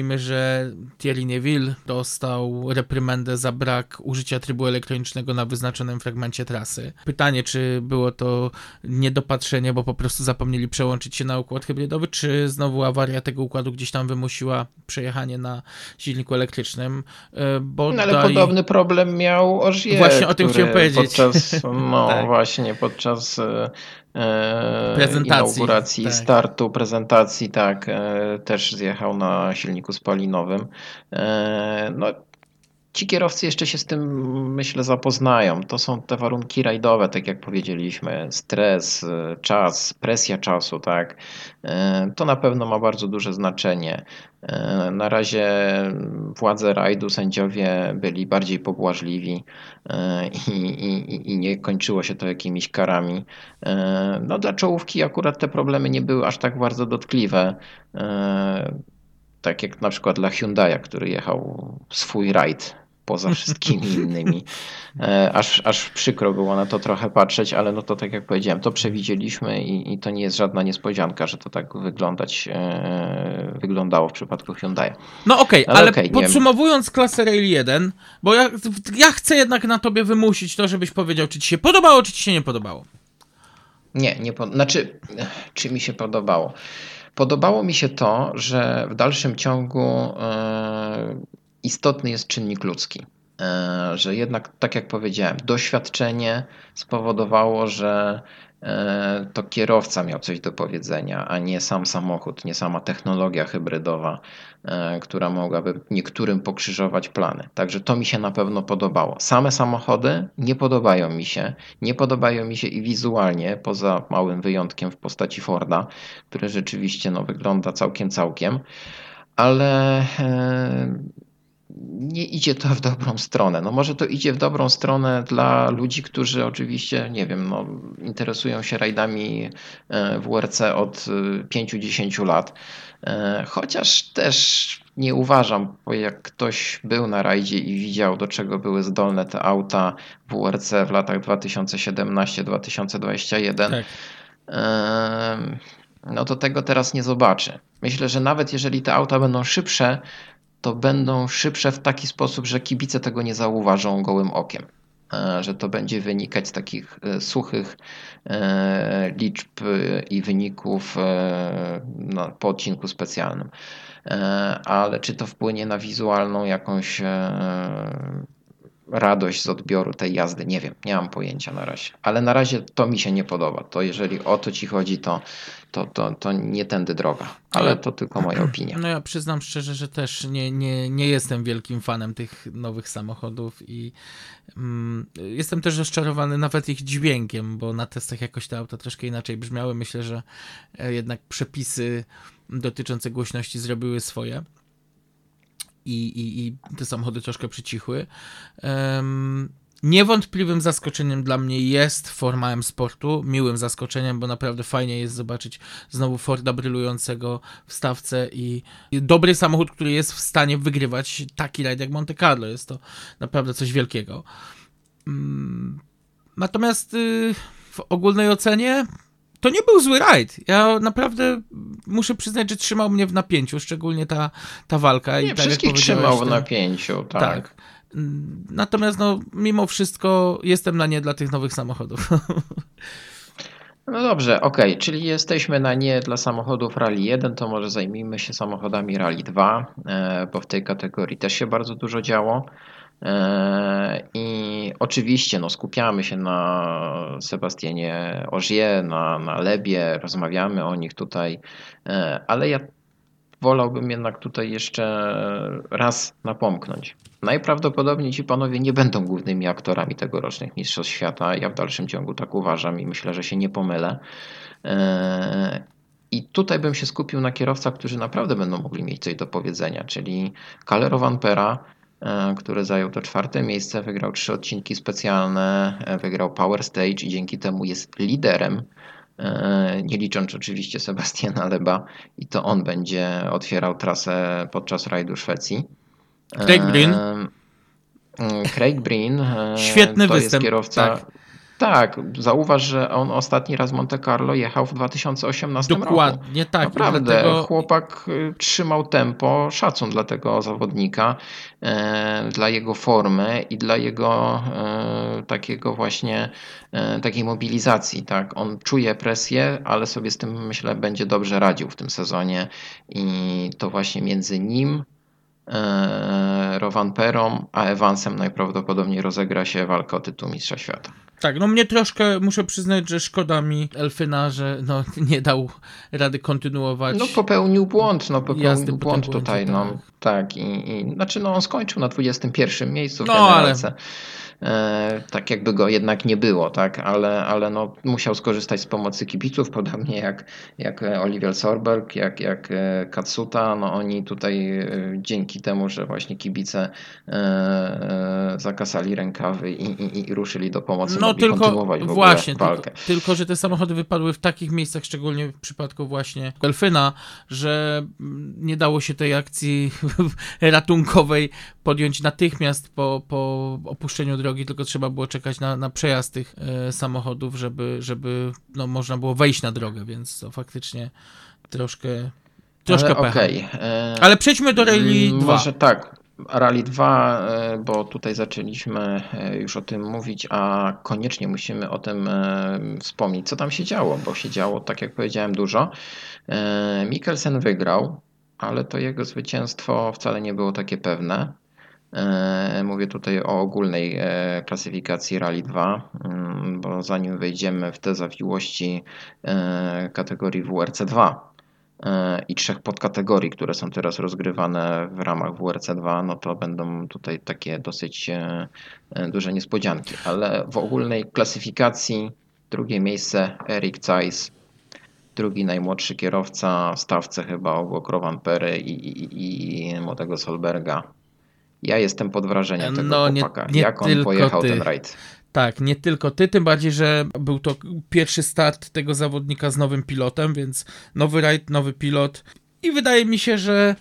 C: Przypomnijmy, że Thierry Neville dostał reprymendę za brak użycia trybu elektronicznego na wyznaczonym fragmencie trasy. Pytanie, czy było to niedopatrzenie, bo po prostu zapomnieli przełączyć się na układ hybrydowy, czy znowu awaria tego układu gdzieś tam wymusiła przejechanie na silniku elektrycznym.
D: E, bo no, ale daj... podobny problem miał Ogier,
C: Właśnie o tym chciałem powiedzieć.
D: Podczas, no tak. właśnie, podczas E, prezentacji, inauguracji, tak. startu, prezentacji, tak, e, też zjechał na silniku spalinowym. E, no, ci kierowcy jeszcze się z tym, myślę, zapoznają. To są te warunki rajdowe, tak jak powiedzieliśmy. Stres, czas, presja czasu, tak. To na pewno ma bardzo duże znaczenie. Na razie władze rajdu, sędziowie byli bardziej pobłażliwi i, i, i nie kończyło się to jakimiś karami. No dla czołówki akurat te problemy nie były aż tak bardzo dotkliwe tak jak na przykład dla Hyundai'a, który jechał swój rajd poza wszystkimi innymi. E, aż, aż przykro było na to trochę patrzeć, ale no to tak jak powiedziałem, to przewidzieliśmy i, i to nie jest żadna niespodzianka, że to tak wyglądać e, wyglądało w przypadku Hyundai.
C: No okej, okay, ale, ale okay, podsumowując klasę Rail 1, bo ja, ja chcę jednak na tobie wymusić to, żebyś powiedział, czy ci się podobało, czy ci się nie podobało.
D: Nie, nie po... znaczy, czy mi się podobało. Podobało mi się to, że w dalszym ciągu yy istotny jest czynnik ludzki. E, że jednak, tak jak powiedziałem, doświadczenie spowodowało, że e, to kierowca miał coś do powiedzenia, a nie sam samochód, nie sama technologia hybrydowa, e, która mogłaby niektórym pokrzyżować plany. Także to mi się na pewno podobało. Same samochody nie podobają mi się. Nie podobają mi się i wizualnie, poza małym wyjątkiem w postaci Forda, który rzeczywiście no, wygląda całkiem, całkiem. Ale nie idzie to w dobrą stronę. No może to idzie w dobrą stronę dla ludzi, którzy oczywiście, nie wiem, no, interesują się rajdami e, WRC od 5-10 e, lat. E, chociaż też nie uważam, bo jak ktoś był na rajdzie i widział, do czego były zdolne te auta WRC w latach 2017-2021, tak. no to tego teraz nie zobaczy. Myślę, że nawet jeżeli te auta będą szybsze, to będą szybsze w taki sposób, że kibice tego nie zauważą gołym okiem. E, że to będzie wynikać z takich e, suchych e, liczb i wyników po odcinku specjalnym. Ale czy to wpłynie na wizualną jakąś radość z odbioru tej jazdy. Nie wiem, nie mam pojęcia na razie. Ale na razie to mi się nie podoba. To jeżeli o to ci chodzi, to, to, to, to nie tędy droga. Ale to tylko moja opinia.
C: No ja przyznam szczerze, że też nie, nie, nie jestem wielkim fanem tych nowych samochodów i mm, jestem też rozczarowany nawet ich dźwiękiem, bo na testach jakoś te auta troszkę inaczej brzmiały. Myślę, że e, jednak przepisy dotyczące głośności zrobiły swoje i, i, i te samochody troszkę przycichły. Um, Niewątpliwym zaskoczeniem dla mnie jest forma M Sportu, miłym zaskoczeniem, bo naprawdę fajnie jest zobaczyć znowu Forda brylującego w stawce i, dobry samochód, który jest w stanie wygrywać taki rajd jak Monte Carlo. Jest to naprawdę coś wielkiego. Um, natomiast y, w ogólnej ocenie to nie był zły rajd. Ja naprawdę muszę przyznać, że trzymał mnie w napięciu, szczególnie ta, ta walka.
D: Nie,
C: I tak
D: wszystkich trzymał w napięciu, tak.
C: Tak. Natomiast no, mimo wszystko jestem na nie dla tych nowych samochodów.
D: No dobrze, okej, czyli jesteśmy na nie dla samochodów Rally 1, to może zajmijmy się samochodami Rally 2, e, bo w tej kategorii też się bardzo dużo działo. E, I oczywiście no, skupiamy się na Sebastianie Ogier, na, na Lebie, rozmawiamy o nich tutaj, e, ale ja wolałbym jednak tutaj jeszcze raz napomknąć. Najprawdopodobniej ci panowie nie będą głównymi aktorami tegorocznych Mistrzostw Świata. Ja w dalszym ciągu tak uważam i myślę, że się nie pomylę. Eee, I tutaj bym się skupił na kierowcach, którzy naprawdę będą mogli mieć coś do powiedzenia, czyli Calero Vampera, e, który zajął to czwarte miejsce, wygrał trzy odcinki specjalne, e, wygrał Power Stage i dzięki temu jest liderem E, nie licząc oczywiście Sebastiana Leba i to on będzie otwierał trasę podczas rajdu Szwecji.
C: Craig Breen.
D: E, Craig Breen. e,
C: Świetny
D: to
C: występ,
D: Jest kierowca.
C: tak.
D: Tak. zauważ, że on ostatni raz Monte Carlo jechał w 2018 roku.
C: Dokładnie tak.
D: Naprawdę,
C: dlatego-
D: chłopak y, trzymał tempo, szacun dla tego zawodnika, e, dla jego formy i dla jego e, takiego właśnie e, takiej mobilizacji. Tak? On czuje presję, ale sobie z tym myślę będzie dobrze radził w tym sezonie i to właśnie między nim e, Rovanperą, a Evansem najprawdopodobniej rozegra się walka o tytuł Mistrza Świata.
C: Tak, no mnie troszkę muszę przyznać, że szkoda mi Elfyna, że no, nie dał rady kontynuować.
D: No popełnił błąd, no popełnił błąd
C: błędzie,
D: tutaj, no
C: tak.
D: tak i, i znaczy no on skończył na 21 miejscu w
C: No, ale-
D: generalce. E, tak jakby go jednak nie było, tak, ale, ale no musiał skorzystać z pomocy kibiców, podobnie jak, jak Oliver Sorberg, jak, jak e, Katsuta, no oni tutaj e, dzięki temu, że właśnie kibice e, e, zakasali rękawy i, i, i ruszyli do pomocy,
C: No
D: mogli
C: tylko
D: kontynuować w ogóle
C: właśnie,
D: walkę.
C: tylko, tylko, że te samochody wypadły w takich miejscach, szczególnie w przypadku właśnie Elfyna, że nie dało się tej akcji ratunkowej podjąć natychmiast po, po opuszczeniu drogi, tylko trzeba było czekać na, na przejazd tych e, samochodów, żeby, żeby no, można było wejść na drogę, więc to faktycznie troszkę, troszkę
D: ale okej, e,
C: Ale przejdźmy do Rally
D: Mm,
C: 2.
D: Może tak. Rally 2, e, bo tutaj zaczęliśmy e, już o tym mówić, a koniecznie musimy o tym e, wspomnieć, co tam się działo, bo się działo, tak jak powiedziałem, dużo. Mikkelsen wygrał, ale to jego zwycięstwo wcale nie było takie pewne. Mówię tutaj o ogólnej klasyfikacji Rally 2, mm, bo zanim wejdziemy w te zawiłości kategorii WRC2, e, i trzech podkategorii, które są teraz rozgrywane w ramach WRC2, no to będą tutaj takie dosyć e, e, duże niespodzianki. Ale w ogólnej klasyfikacji drugie miejsce Erik Zeiss, drugi najmłodszy kierowca w stawce chyba obok Rowan Pery i, i, i młodego Solberga. Ja jestem pod wrażeniem tego
C: No, nie-
D: chłopaka,
C: nie
D: jak on pojechał
C: ty.
D: ten rajd.
C: Tak, nie tylko ty, tym bardziej, że był to pierwszy start tego zawodnika z nowym pilotem, więc nowy rajd, nowy pilot. I wydaje mi się, że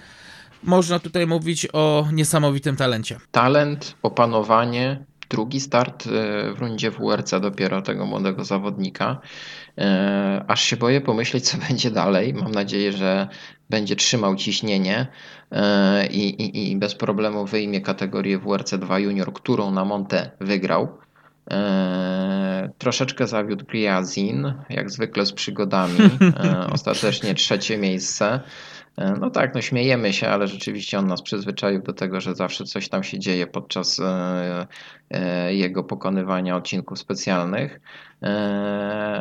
C: można tutaj mówić o niesamowitym talencie.
D: talent, opanowanie, drugi start e, w rundzie WRC dopiero tego młodego zawodnika. E, Aż się boję pomyśleć, co będzie dalej. Mam nadzieję, że będzie trzymał ciśnienie e, i, i, i bez problemu wyjmie kategorię WRC 2 Junior, którą na Monte wygrał. E, troszeczkę zawiódł Gliazin, jak zwykle z przygodami. E, ostatecznie trzecie miejsce. E, no tak, no śmiejemy się, ale rzeczywiście on nas przyzwyczaił do tego, że zawsze coś tam się dzieje podczas jego pokonywania odcinków specjalnych.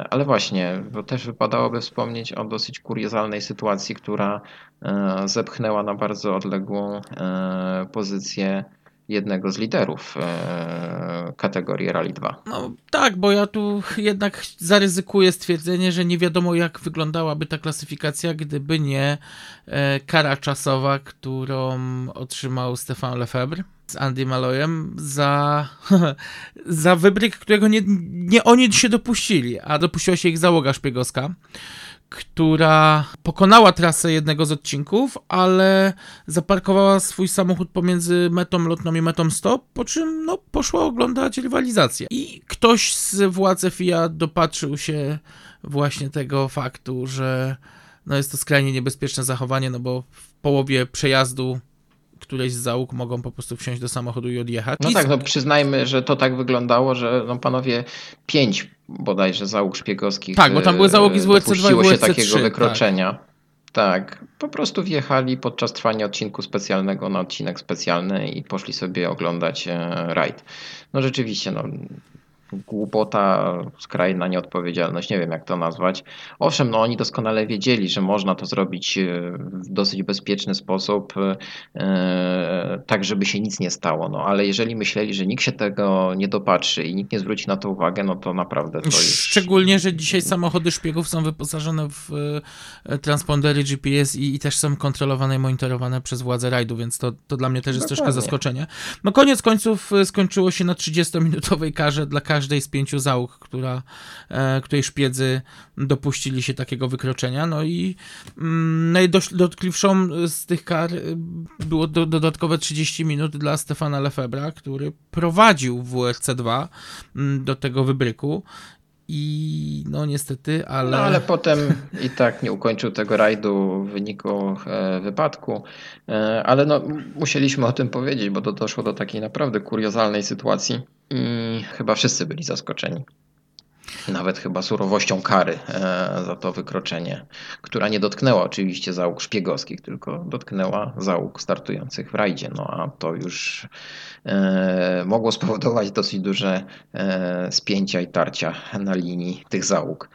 D: Ale właśnie, bo też wypadałoby wspomnieć o dosyć kuriozalnej sytuacji, która zepchnęła na bardzo odległą pozycję jednego z liderów e, kategorii Rally 2.
C: No tak, bo ja tu jednak zaryzykuję stwierdzenie, że nie wiadomo jak wyglądałaby ta klasyfikacja, gdyby nie e, kara czasowa, którą otrzymał Stefan Lefebvre z Andy Malojem za, za wybryk, którego nie, nie oni się dopuścili, a dopuściła się ich załoga szpiegowska która pokonała trasę jednego z odcinków, ale zaparkowała swój samochód pomiędzy metą lotną i metą stop, po czym no, poszła oglądać rywalizację. I ktoś z władzy FIA dopatrzył się właśnie tego faktu, że no, jest to skrajnie niebezpieczne zachowanie, no bo w połowie przejazdu któreś z załóg mogą po prostu wsiąść do samochodu i odjechać.
D: No tak, no przyznajmy, że to tak wyglądało, że no panowie pięć bodajże załóg szpiegowskich.
C: Tak, bo tam były załogi z WRC2 i WRC3.
D: się takiego wykroczenia. Tak. Tak, po prostu wjechali podczas trwania odcinku specjalnego na odcinek specjalny i poszli sobie oglądać e, rajd. No rzeczywiście, no, głupota, skrajna nieodpowiedzialność, nie wiem jak to nazwać. Owszem, no oni doskonale wiedzieli, że można to zrobić e, w dosyć bezpieczny sposób, e, tak żeby się nic nie stało, no ale jeżeli myśleli, że nikt się tego nie dopatrzy i nikt nie zwróci na to uwagę, no to naprawdę to już...
C: Szczególnie, że dzisiaj samochody szpiegów są wyposażone w e, transpondery GPS i, i też są kontrolowane i monitorowane przez władze rajdu, więc to, to dla mnie też jest Dokładnie. troszkę zaskoczenie. No koniec końców skończyło się na 30-minutowej karze dla każdego każdej z pięciu załóg, która, e, której szpiedzy dopuścili się takiego wykroczenia. No i mm, najdotkliwszą z tych kar y, było do, dodatkowe 30 minut dla Stefana Lefebra, który prowadził WRC2 mm, do tego wybryku i no niestety, ale... No
D: ale potem i tak nie ukończył tego rajdu w wyniku e, wypadku, e, ale no musieliśmy o tym powiedzieć, bo to doszło do takiej naprawdę kuriozalnej sytuacji i chyba wszyscy byli zaskoczeni. Nawet chyba surowością kary e, za to wykroczenie, która nie dotknęła oczywiście załóg szpiegowskich, tylko dotknęła załóg startujących w rajdzie. No a to już e, mogło spowodować dosyć duże e, spięcia i tarcia na linii tych załóg.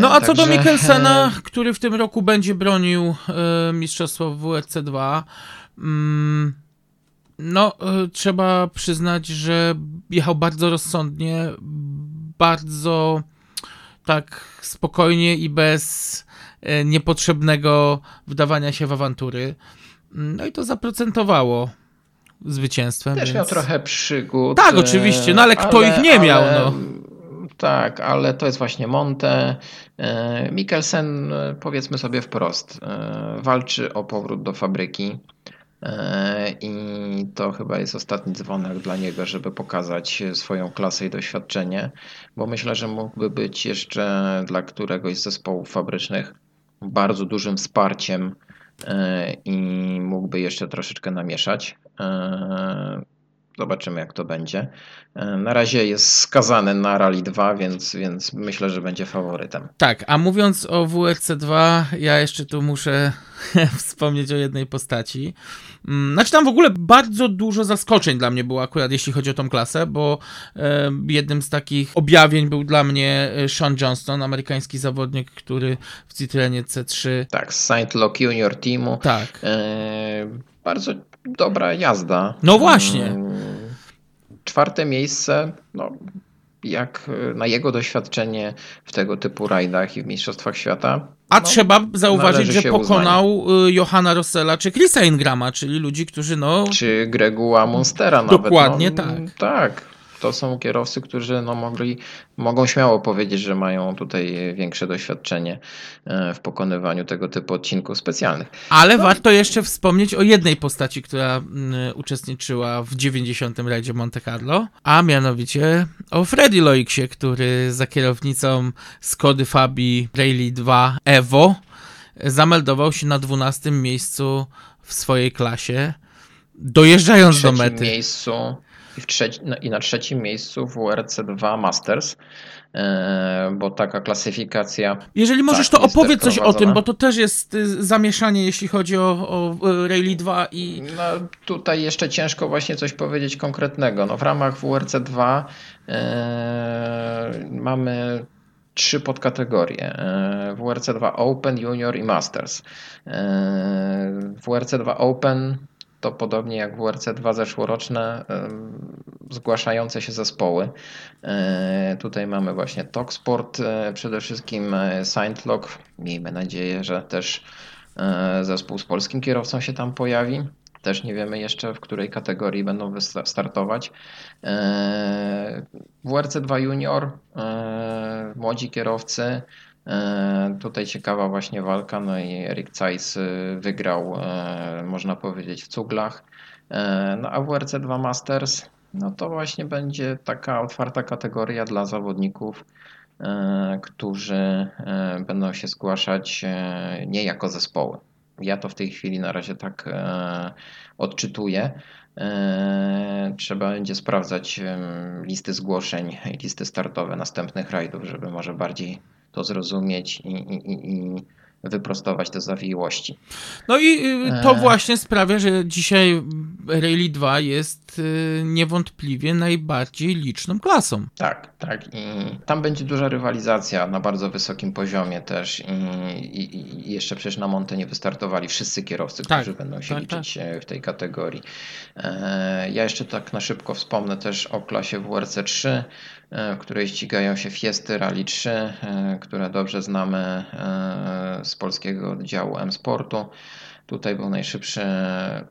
C: No a Także... co do Mikkelsena, który w tym roku będzie bronił mistrzostwo w WRC 2, no, e, trzeba przyznać, że jechał bardzo rozsądnie, bardzo tak spokojnie i bez e, niepotrzebnego wdawania się w awantury. No i to zaprocentowało zwycięstwem.
D: Też więc... miał trochę przygód.
C: Tak, oczywiście, no ale kto ale, ich nie ale, miał, no.
D: Tak, ale to jest właśnie Monte. E, Mikkelsen, powiedzmy sobie wprost, walczy o powrót do fabryki. E, I to chyba jest ostatni dzwonek dla niego, żeby pokazać swoją klasę i doświadczenie, bo myślę, że mógłby być jeszcze dla któregoś z zespołów fabrycznych bardzo dużym wsparciem e, i mógłby jeszcze troszeczkę namieszać. E, Zobaczymy, jak to będzie. E, na razie jest skazany na Rally 2, więc, więc myślę, że będzie faworytem.
C: Tak, a mówiąc o WRC 2, ja jeszcze tu muszę wspomnieć o jednej postaci. Mm, znaczy, tam w ogóle bardzo dużo zaskoczeń dla mnie było akurat, jeśli chodzi o tą klasę, bo e, jednym z takich objawień był dla mnie e, Sean Johnston, amerykański zawodnik, który w Citroenie C3.
D: Tak, z Saint Lock Junior Teamu.
C: Tak.
D: E, bardzo dobra jazda.
C: No właśnie.
D: Mm, czwarte miejsce, no, jak na jego doświadczenie w tego typu rajdach i w Mistrzostwach Świata.
C: A no, trzeba zauważyć, że pokonał uznanie. Johanna Rossella czy Chrisa Ingrama, czyli ludzi, którzy no...
D: Czy Gregua Monstera nawet.
C: Dokładnie
D: no, tak. Tak, to są kierowcy, którzy no mogli, mogą śmiało powiedzieć, że mają tutaj większe doświadczenie e, w pokonywaniu tego typu odcinków specjalnych.
C: Ale no. warto jeszcze wspomnieć o jednej postaci, która mm, uczestniczyła w 90. rajdzie Monte Carlo, a mianowicie o Freddy Loiksie, który za kierownicą Skody Fabi Rally 2 Evo zameldował się na 12 miejscu w swojej klasie, dojeżdżając do mety.
D: miejscu I, w trzeci, no, I na trzecim miejscu WRC2 Masters, e, bo taka klasyfikacja.
C: Jeżeli możesz,
D: Tak,
C: to opowiedz coś o tym, bo to też jest y, zamieszanie, jeśli chodzi o, o y, Rally 2 i...
D: No, tutaj jeszcze ciężko właśnie coś powiedzieć konkretnego. No, w ramach WRC2 e, mamy trzy podkategorie. E, WRC2 Open, Junior i Masters. E, WRC2 Open to podobnie jak WRC2 zeszłoroczne zgłaszające się zespoły. E, Tutaj mamy właśnie Talksport, e, przede wszystkim e, Scientlock. Miejmy nadzieję, że też zespół z polskim kierowcą się tam pojawi. Też nie wiemy jeszcze, w której kategorii będą startować. E, WRC2 Junior, młodzi kierowcy. E, Tutaj ciekawa właśnie walka, no i Erik Zeiss y, wygrał, e, można powiedzieć, w cuglach. E, No a WRC2 Masters, no to właśnie będzie taka otwarta kategoria dla zawodników, którzy będą się zgłaszać nie jako zespoły. Ja to w tej chwili na razie tak odczytuję. E, Trzeba będzie sprawdzać listy zgłoszeń i listy startowe następnych rajdów, żeby może bardziej to zrozumieć i, i, i- i wyprostować te zawiłości.
C: No i y, to
D: E.
C: właśnie sprawia, że dzisiaj Rally 2 jest y, niewątpliwie najbardziej liczną klasą.
D: Tak, tak. I tam będzie duża rywalizacja na bardzo wysokim poziomie też. I, i, jeszcze przecież na Monte nie wystartowali wszyscy kierowcy,
C: Tak,
D: którzy będą się
C: tak,
D: liczyć e, w tej kategorii. E, Ja jeszcze tak na szybko wspomnę też o klasie WRC 3, e, w której ścigają się Fiesty Rally 3, e, które dobrze znamy e, z polskiego oddziału M-Sportu. Tutaj był najszybszy,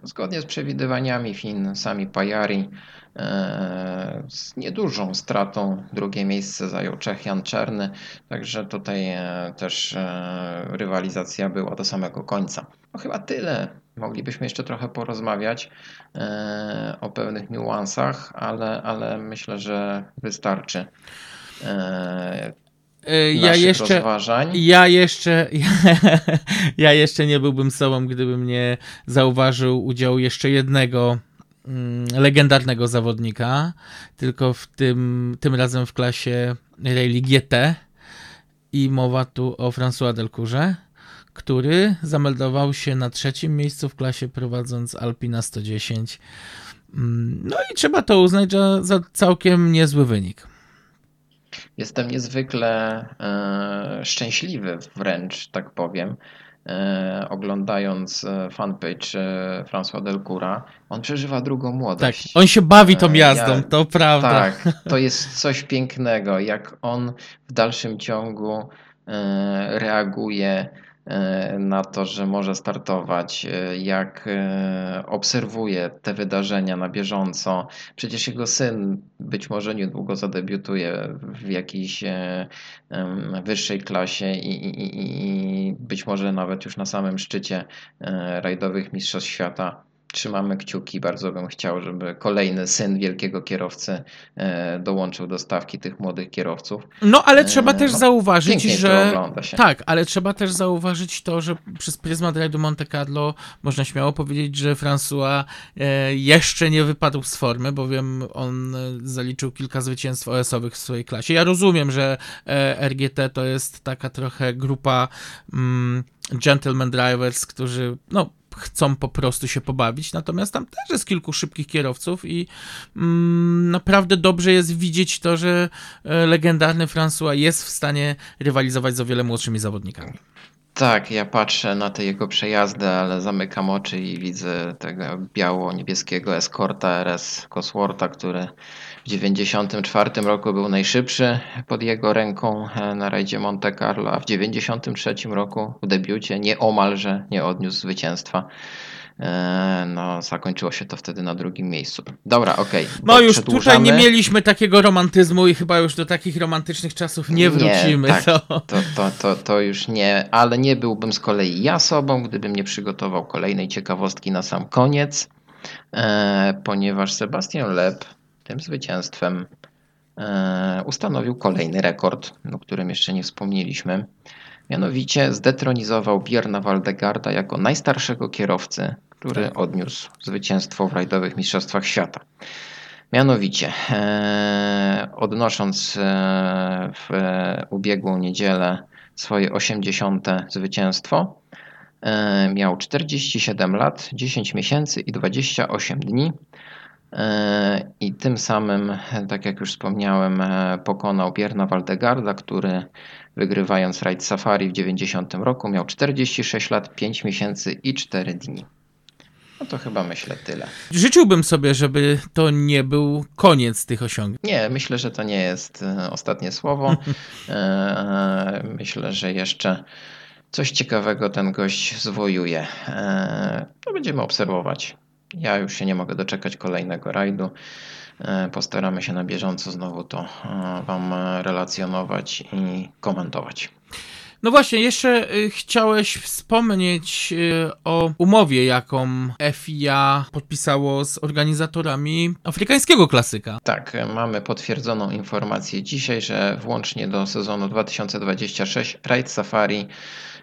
D: zgodnie z przewidywaniami Fin Sami Pajari. e, Z niedużą stratą drugie miejsce zajął Czech Jan Czerny, także tutaj e, też e, rywalizacja była do samego końca. No chyba tyle. Moglibyśmy jeszcze trochę porozmawiać o pewnych niuansach, ale, ale myślę, że wystarczy
C: Ja
D: naszych
C: jeszcze,
D: rozważań.
C: ja jeszcze, ja jeszcze nie byłbym sobą, gdybym nie zauważył udziału jeszcze jednego mm, legendarnego zawodnika, tylko w tym, tym razem w klasie Rally GT i mowa tu o François Delcourze, który zameldował się na trzecim miejscu w klasie prowadząc Alpina 110. Mm, No i trzeba to uznać za, za całkiem niezły wynik.
D: Jestem niezwykle e, szczęśliwy wręcz, tak powiem, e, oglądając e, fanpage e, François Delcoura. On przeżywa drugą
C: Tak,
D: młodość.
C: on się bawi tą
D: E,
C: jazdą,
D: ja-
C: to prawda.
D: Tak, to jest coś pięknego, jak on w dalszym ciągu e, reaguje na to, że może startować, e, jak e, obserwuje te wydarzenia na bieżąco. Przecież jego syn być może niedługo zadebiutuje w jakiejś e, wyższej klasie i, i, i- być może nawet już na samym szczycie e, rajdowych mistrzostw świata. Trzymamy kciuki, bardzo bym chciał, żeby kolejny syn wielkiego kierowcy e, dołączył do stawki tych młodych kierowców.
C: No, ale trzeba
D: E,
C: też
D: no,
C: zauważyć, że. Tak, ale trzeba też zauważyć to, że przez pryzmat rajdu Monte Carlo można śmiało powiedzieć, że François e, jeszcze nie wypadł z formy, bowiem on zaliczył kilka zwycięstw OS-owych w swojej klasie. Ja rozumiem, że RGT to jest taka trochę grupa mm, gentleman drivers, którzy no, chcą po prostu się pobawić, natomiast tam też jest kilku szybkich kierowców i mm, naprawdę dobrze jest widzieć to, że e, legendarny François jest w stanie rywalizować z o wiele młodszymi zawodnikami.
D: Tak, ja patrzę na te jego przejazdy, ale zamykam oczy i widzę tego biało-niebieskiego eskorta RS Coswortha, który w 1994 roku był najszybszy pod jego ręką e, na rajdzie Monte Carlo, a w 1993 roku w debiucie nieomalże nie odniósł zwycięstwa. E, No, zakończyło się to wtedy na drugim miejscu. Dobra, okej.
C: No
D: bo
C: już tutaj nie mieliśmy takiego romantyzmu i chyba już do takich romantycznych czasów nie wrócimy.
D: tak,
C: to...
D: to, to, to, to już nie, ale nie byłbym z kolei ja sobą, gdybym nie przygotował kolejnej ciekawostki na sam koniec, e, ponieważ Sebastian Leb tym zwycięstwem e, ustanowił kolejny rekord, o którym jeszcze nie wspomnieliśmy. Mianowicie zdetronizował Bierna Waldegarda jako najstarszego kierowcy, który
C: Tak.
D: odniósł zwycięstwo w rajdowych mistrzostwach świata. Mianowicie, e, odnosząc e, w ubiegłą niedzielę swoje 80. zwycięstwo, miał 47 lat, 10 miesięcy i 28 dni. E, I tym samym, tak jak już wspomniałem, e, pokonał Bierna Waldegarda, który wygrywając rajd Safari w 90 roku miał 46 lat, 5 miesięcy i 4 dni. No to chyba myślę tyle.
C: Życzyłbym sobie, żeby to nie był koniec tych osiągnięć.
D: Nie, myślę, że to nie jest e, ostatnie słowo. Myślę, że jeszcze coś ciekawego ten gość zwojuje. To będziemy obserwować. Ja już się nie mogę doczekać kolejnego rajdu. E, Postaramy się na bieżąco znowu to e, Wam relacjonować i komentować.
C: No właśnie, jeszcze chciałeś wspomnieć o umowie, jaką FIA podpisało z organizatorami afrykańskiego klasyka.
D: Tak, mamy potwierdzoną informację dzisiaj, że włącznie do sezonu 2026 Raid Safari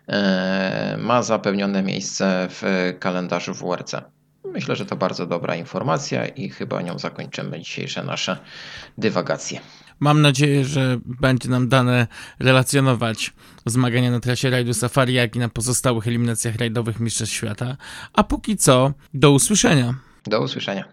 D: e, ma zapewnione miejsce w kalendarzu WRC. Myślę, że to bardzo dobra informacja i chyba nią zakończymy dzisiejsze nasze dywagacje.
C: Mam nadzieję, że będzie nam dane relacjonować zmagania na trasie rajdu Safari, jak i na pozostałych eliminacjach rajdowych Mistrzostw Świata. A póki co, do usłyszenia.
D: Do usłyszenia.